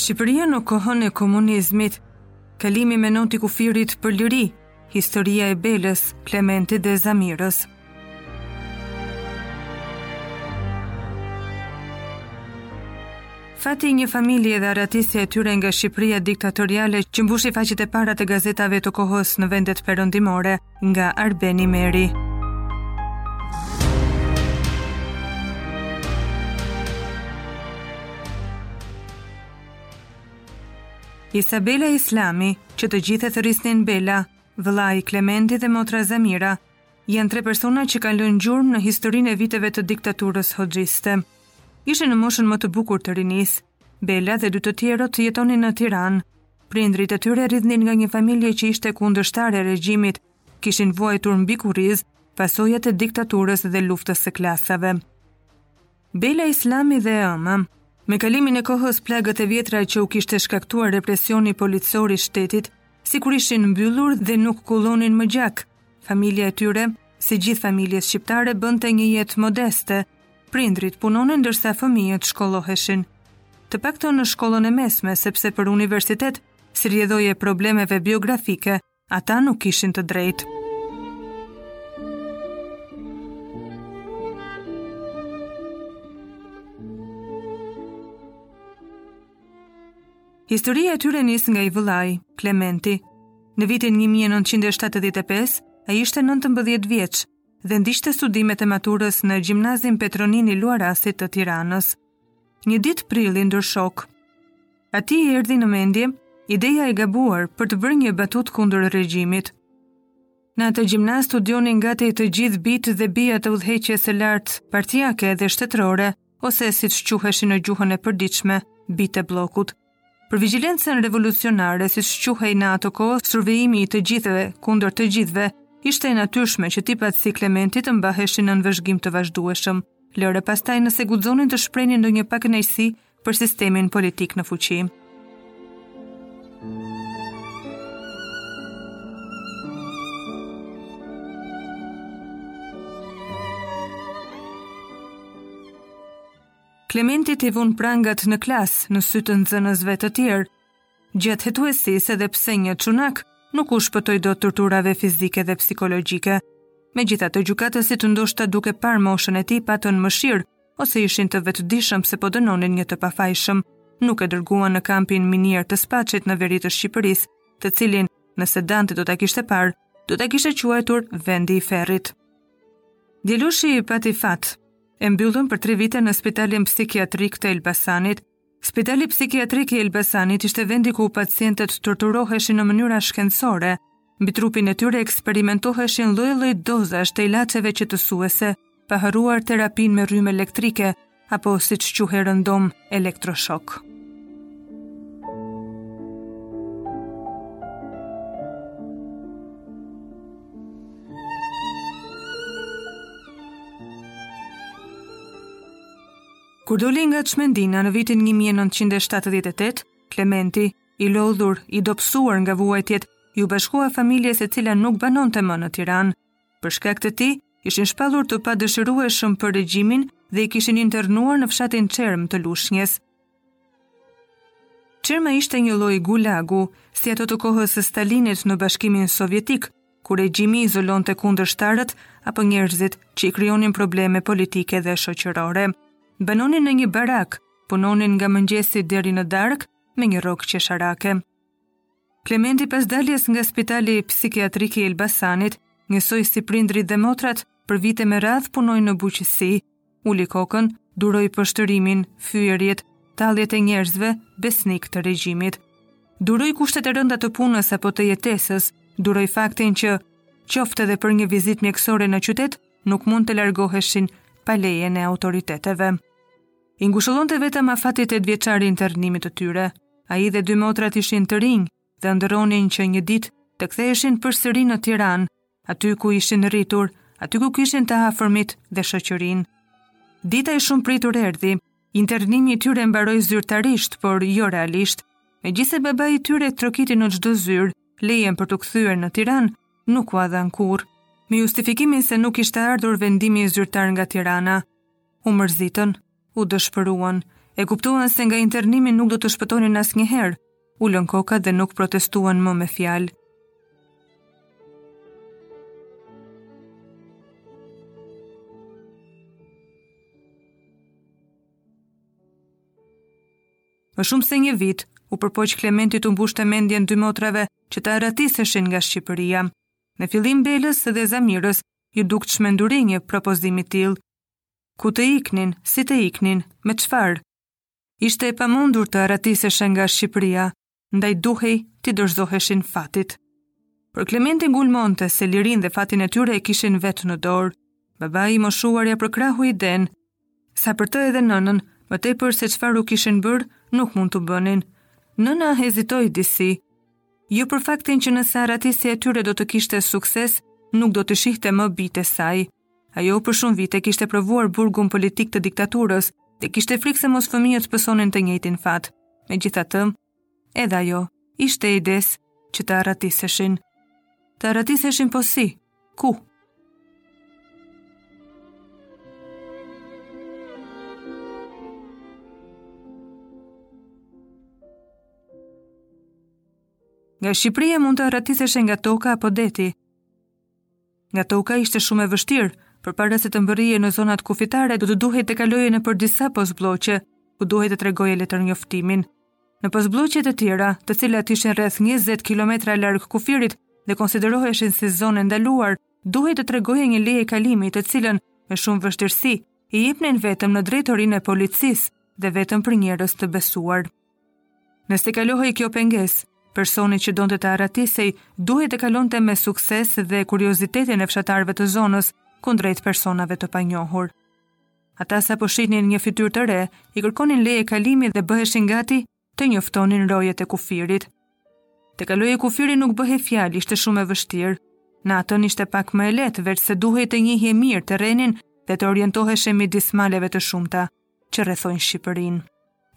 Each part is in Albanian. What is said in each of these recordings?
Shqipëria në kohën e komunizmit, kalimi me not i kufirit për liri, historia e Belës, Klementit dhe Zamirës. Fati i një familje dhe arratisja e tyre nga Shqipëria diktatoriale që mbushi faqet e para të gazetave të kohës në vendet perëndimore, nga Arben Imeri. Isabela Islami, që të gjithë e thërrisnin Bela, vëllai Klementi dhe motra Zamira, janë tre persona që kanë lënë gjurmë në historinë e viteve të diktaturës hoxhiste. Ishin në moshën më të bukur të rinisë, Bela dhe dy të tjerët jetonin në Tiranë. Prindërit e tyre rridhnin nga një familje që ishte kundërshtare e regjimit, kishin vuajtur mbi kurriz pasojat e diktaturës dhe luftës së klasave. Bela Islami dhe e ëma. Me kalimin e kohës, plagët e vjetra që u kishte shkaktuar represioni policor i shtetit, sikur ishin mbyllur dhe nuk kullonin më gjak. Familja e tyre, si gjithë familjet shqiptare, bënte një jetë modeste, Prindërit punonin ndërsa fëmijët shkolloheshin. Të paktën në shkollën e mesme, sepse për universitet, si rrjedhojë e problemeve biografike, ata nuk kishin të drejtë. Historia e tyre nis nga i vëllai, Klementi. Në vitin 1975, ai ishte 19 vjeç dhe ndiqte studimet e maturës në gjimnazin Petro Nini Luarasi të Tiranës. Një ditë prilli ndër shokë, atij i erdhi në mendje ideja e gabuar për të bërë një batutë kundër regjimit. Në atë gjimnaz studionin gati të gjithë bijtë dhe bijat e udhëheqjes së lartë, partiake dhe shtetërore, ose siç quheshin në gjuhën e përditshme, bijtë e bllokut. Për vigjilencën revolucionare, siç quhej në atë kohë, survejimi i të gjithëve, kundër të gjithëve, ishte e natyrshme që tipat si Klementi të mbaheshin nën vëzhgim të vazhdueshëm. Lëre pastaj nëse guxonin të shprehnin ndonjë pakënaqësi për sistemin politik në fuqi. Klementit i vunë prangat në klasë, në sy të nxënësve të tjerë. Gjatë hetuesisë edhe pse një çunak, nuk u shpëtoi dot torturave fizike dhe psikologjike. Megjithatë, gjykatësit ndoshta duke parë moshën e tij patën mëshirë ose ishin të vetëdijshëm se po dënonin një të pafajshëm, nuk e dërguan në kampin minierë të Spaçit në veri të Shqipërisë, të cilin, nëse Dante do ta kishte parë, do ta kishte quajtur vendi i ferrit. Djaloshi pati fat, e mbyllën për tri vite në Spitalin Psikiatrik të Elbasanit. Spitali Psikiatrik i Elbasanit ishte vendi ku pacientët torturoheshin në mënyra shkencore, mbi trupin e tyre eksperimentoheshin lloj-lloj dozash të ilaçeve qetësuese, pa harruar terapinë me rrymë elektrike apo siç quhej rëndom elektroshok. Kur doli nga çmendina në vitin 1978, Klementi, i lodhur, i dobësuar nga vuajtjet, iu bashkua familjes e cila nuk banonte më në Tiranë. Për shkak të tij, ishin shpallur të padëshirueshëm për regjimin dhe i kishin internuar në fshatin Çermë të Lushnjës. Çerma ishte një lloj gulagu, si ato të kohës së Stalinit në Bashkimin Sovjetik, ku regjimi izolonte kundërshtarët apo njerëzit që i krijonin probleme politike dhe shoqërore. Banonin në një barakë, punonin nga mëngjesi deri në darkë me një rrogë qesharake. Klementi pas daljes nga spitali psikiatrik i Elbasanit, njësoj si prindërit dhe motrat, për vite me radhë punoi në bujqësi. Uli kokën, duroi poshtërimin, fyerjet, talljet e njerëzve, besnikë të regjimit. Duroi kushtet e rënda të punës apo të jetesës, duroi faktin që qoftë edhe për një vizitë mjekësore në qytet, nuk mund të largoheshin pa lejen e autoriteteve. I ngushëllonte vetëm afati tetëvjeçar i internimit të tyre. Ai dhe dy motrat ishin të rinj dhe ëndërronin që një ditë të ktheheshin përsëri në Tiranë, aty ku ishin rritur, aty ku kishin të afërmit dhe shoqërinë. Dita e shumëpritur erdhi. Internimi i tyre mbaroi zyrtarisht, por jo realisht. Megjithëse babai i tyre trokiti në çdo zyrë, lejen për t'u kthyer në Tiranë nuk ua dhan kurrë, me justifikimin se nuk kishte ardhur vendimi zyrtar nga Tirana. u mërzitën, u dëshpëruan, e kuptuan se nga internimi nuk do të shpëtonin asnjëherë, ulën kokat dhe nuk protestuan më me fjalë. Më shumë se një vit, u përpoq Klementi t'u mbushte mendjen dy motrave që të arratiseshin nga Shqipëria. Në fillim Belës dhe Zamirës, iu duk çmenduri një propozim i tillë, Ku të iknin, si të iknin, me çfarë? Ishte e pamundur të arratiseshe nga Shqipëria, ndaj duhej t'i dorëzoheshin fatit. Por Klementi ngulmonte se lirinë dhe fatin e tyre e kishin vetë në dorë. Babai i moshuar ia përkrahu idenë, sa për të dhe nënën, më tepër se çfarë u kishin bërë, nuk mund t'u bënin. Nëna hezitoi disi, jo për faktin që nëse arratisja e tyre do të kishte sukses, nuk do t'i shihte më bijtë e saj, Ajo për shumë vite kishte provuar burgun politik të diktaturës dhe kishte frikë se mos fëmijët pësonin të njëjtin fat. Megjithatë, edhe ajo, ishte e idesë që të arratiseshin. Të arratiseshin po si, ku? Nga Shqipëria mund të arratiseshe nga toka apo deti, Nga toka ishte shumë e vështirë, përpara se të mbërrije në zonat kufitare, do të duhej të kaloje nëpër disa postblloqe, ku duhej të tregoje letërnjoftimin. Në postblloqet e tjera, të cilat ishin rreth 20 km larg kufirit dhe konsideroheshin si zonë e ndaluar, duhej të tregoje një leje kalimi të cilën, me shumë vështirësi, i jepnin vetëm në drejtorinë e policisë dhe vetëm për njerëz të besuar. Nëse kalohej kjo pengesë, personi që donte të arratisej duhej të kalonte me sukses dhe kuriozitetin e fshatarëve të zonës kundrejt personave të panjohur. Ata sapo shihnin një fytyrë të re, i kërkonin lejen e kalimit dhe bëheshin gati të njoftonin rojet e kufirit. Të kaloje kufirin nuk bëhej fjalë, ishte shumë e vështirë. Natën ishte pak më e lehtë, veçse duhej të njihje mirë terrenin dhe të orientoheshe midis maleve të shumta. që rrethojnë Shqipërinë.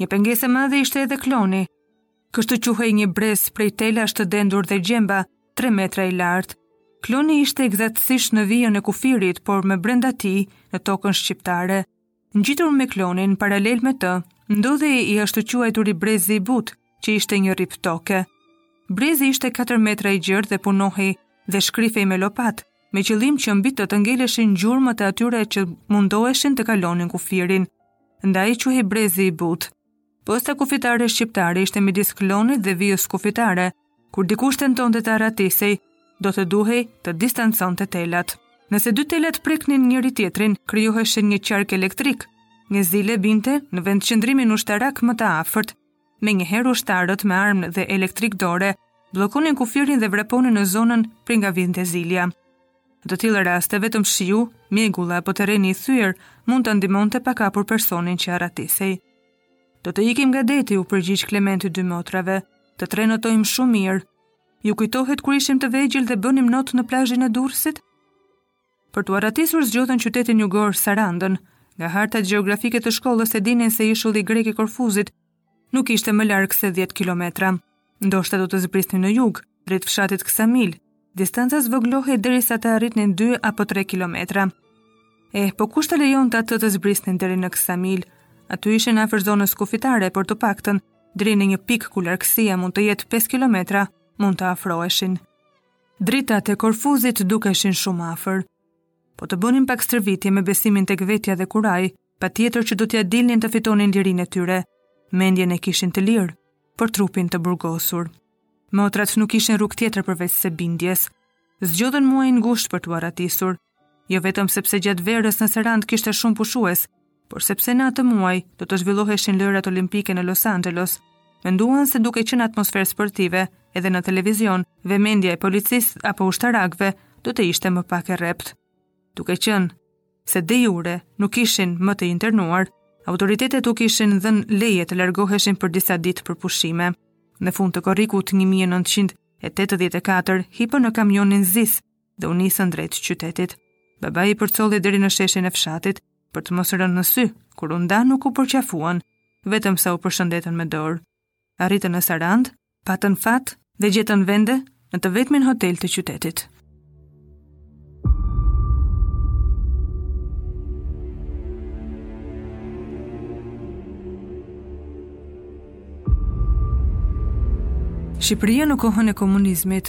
Një pengesë e madhe ishte edhe kloni. Kështu quhej një brez prej telash të dendur me gjemba, 3 metra i lartë. Kloni ishte ekzaktësisht në vijën e kufirit, por më brenda tij, në tokën shqiptare. Ngjitur me klonin, paralel me të, ndodhej i ashtuquajturi brezi i butë, që ishte një rip toke. Brezi ishte 4 metra i gjerë dhe punohej dhe shkrifej me lopatë, me qëllim që mbi të të ngeleshin gjurmët e atyre që mundoheshin të kalonin kufirin. Ndaj quhej brezi i butë. Posta kufitare shqiptare ishte midis klonit dhe vijës kufitare, kur dikush tentonte të arratisej, do të duhej të distanconte telat. Nëse dy telat preknin njëri-tjetrin, krijohej një qark elektrik, një zile binte në vendqëndrimin ushtarak më të afërt, Menjëherë ushtarët me armë dhe elektrik dore bllokonin kufirin dhe vraponin në zonën prej nga vinte zilja. Në të tilla raste vetëm shiu, mjegulla apo terreni i thyer mund ta ndihmonte pa u kapur personin që arratisej. Do të ikim nga deti, u përgjigjet Klementi dy motrave. Të tre notojmë shumë mirë. Ju kujtohet kur ishim të vegjël dhe bënim not në plazhin e Durrësit? Për t'u arratisur zgjodhën qytetin jugor Sarandën. Nga hartat gjeografike të shkollës e dinin se ishulli grek i Korfuzit nuk ishte më larg se 10 kilometra. Ndoshta do të zbrisnin në jug, drejt fshatit Ksamil. Distanca zvogëlohej derisa të arritnin 2 apo 3 kilometra. Eh, po kush të lejonte ata të zbrisnin deri në Ksamil? Aty ishin afër zonës kufitare, por të paktën, deri në një pikë ku largësia mund të jetë 5 kilometra, mund të afroheshin. Dritat e Korfuzit dukeshin shumë afër. Po të bënin pak stërvitje me besimin tek vetja dhe kurajë, patjetër që do t'ia dilnin të fitonin lirinë e tyre. Mendjen e kishin të lirë, por trupin të burgosur. Motrat nuk kishin rrugë tjetër përveçse bindjes. Zgjodhën muajin gusht për t'u arratisur. Jo vetëm sepse gjatë verës në Sarandë kishte shumë pushues, por sepse në atë muaj do të zhvilloheshin lojrat olimpike në Los Angeles. Menduan se duke qenë atmosferë sportive, edhe në televizion, vëmendja e policisë apo ushtarakëve do të ishte më pak e rreptë. Duke qenë se de jure nuk ishin më të internuar, autoritetet u kishin dhënë leje të largoheshin për disa ditë për pushime. Në fund të korrikut 1984, hipën në kamionin ZIS, dhe u nisën drejt qytetit. Babai i përcolli deri në sheshin e fshatit, për të mos rënë në sy, kur u nda nuk u përqafuan, vetëm sa u përshëndetën me dorë. Arritën në Sarandë, patën fat dhe gjetën vende në të vetmin hotel të qytetit. Shqipëria në kohën e komunizmit.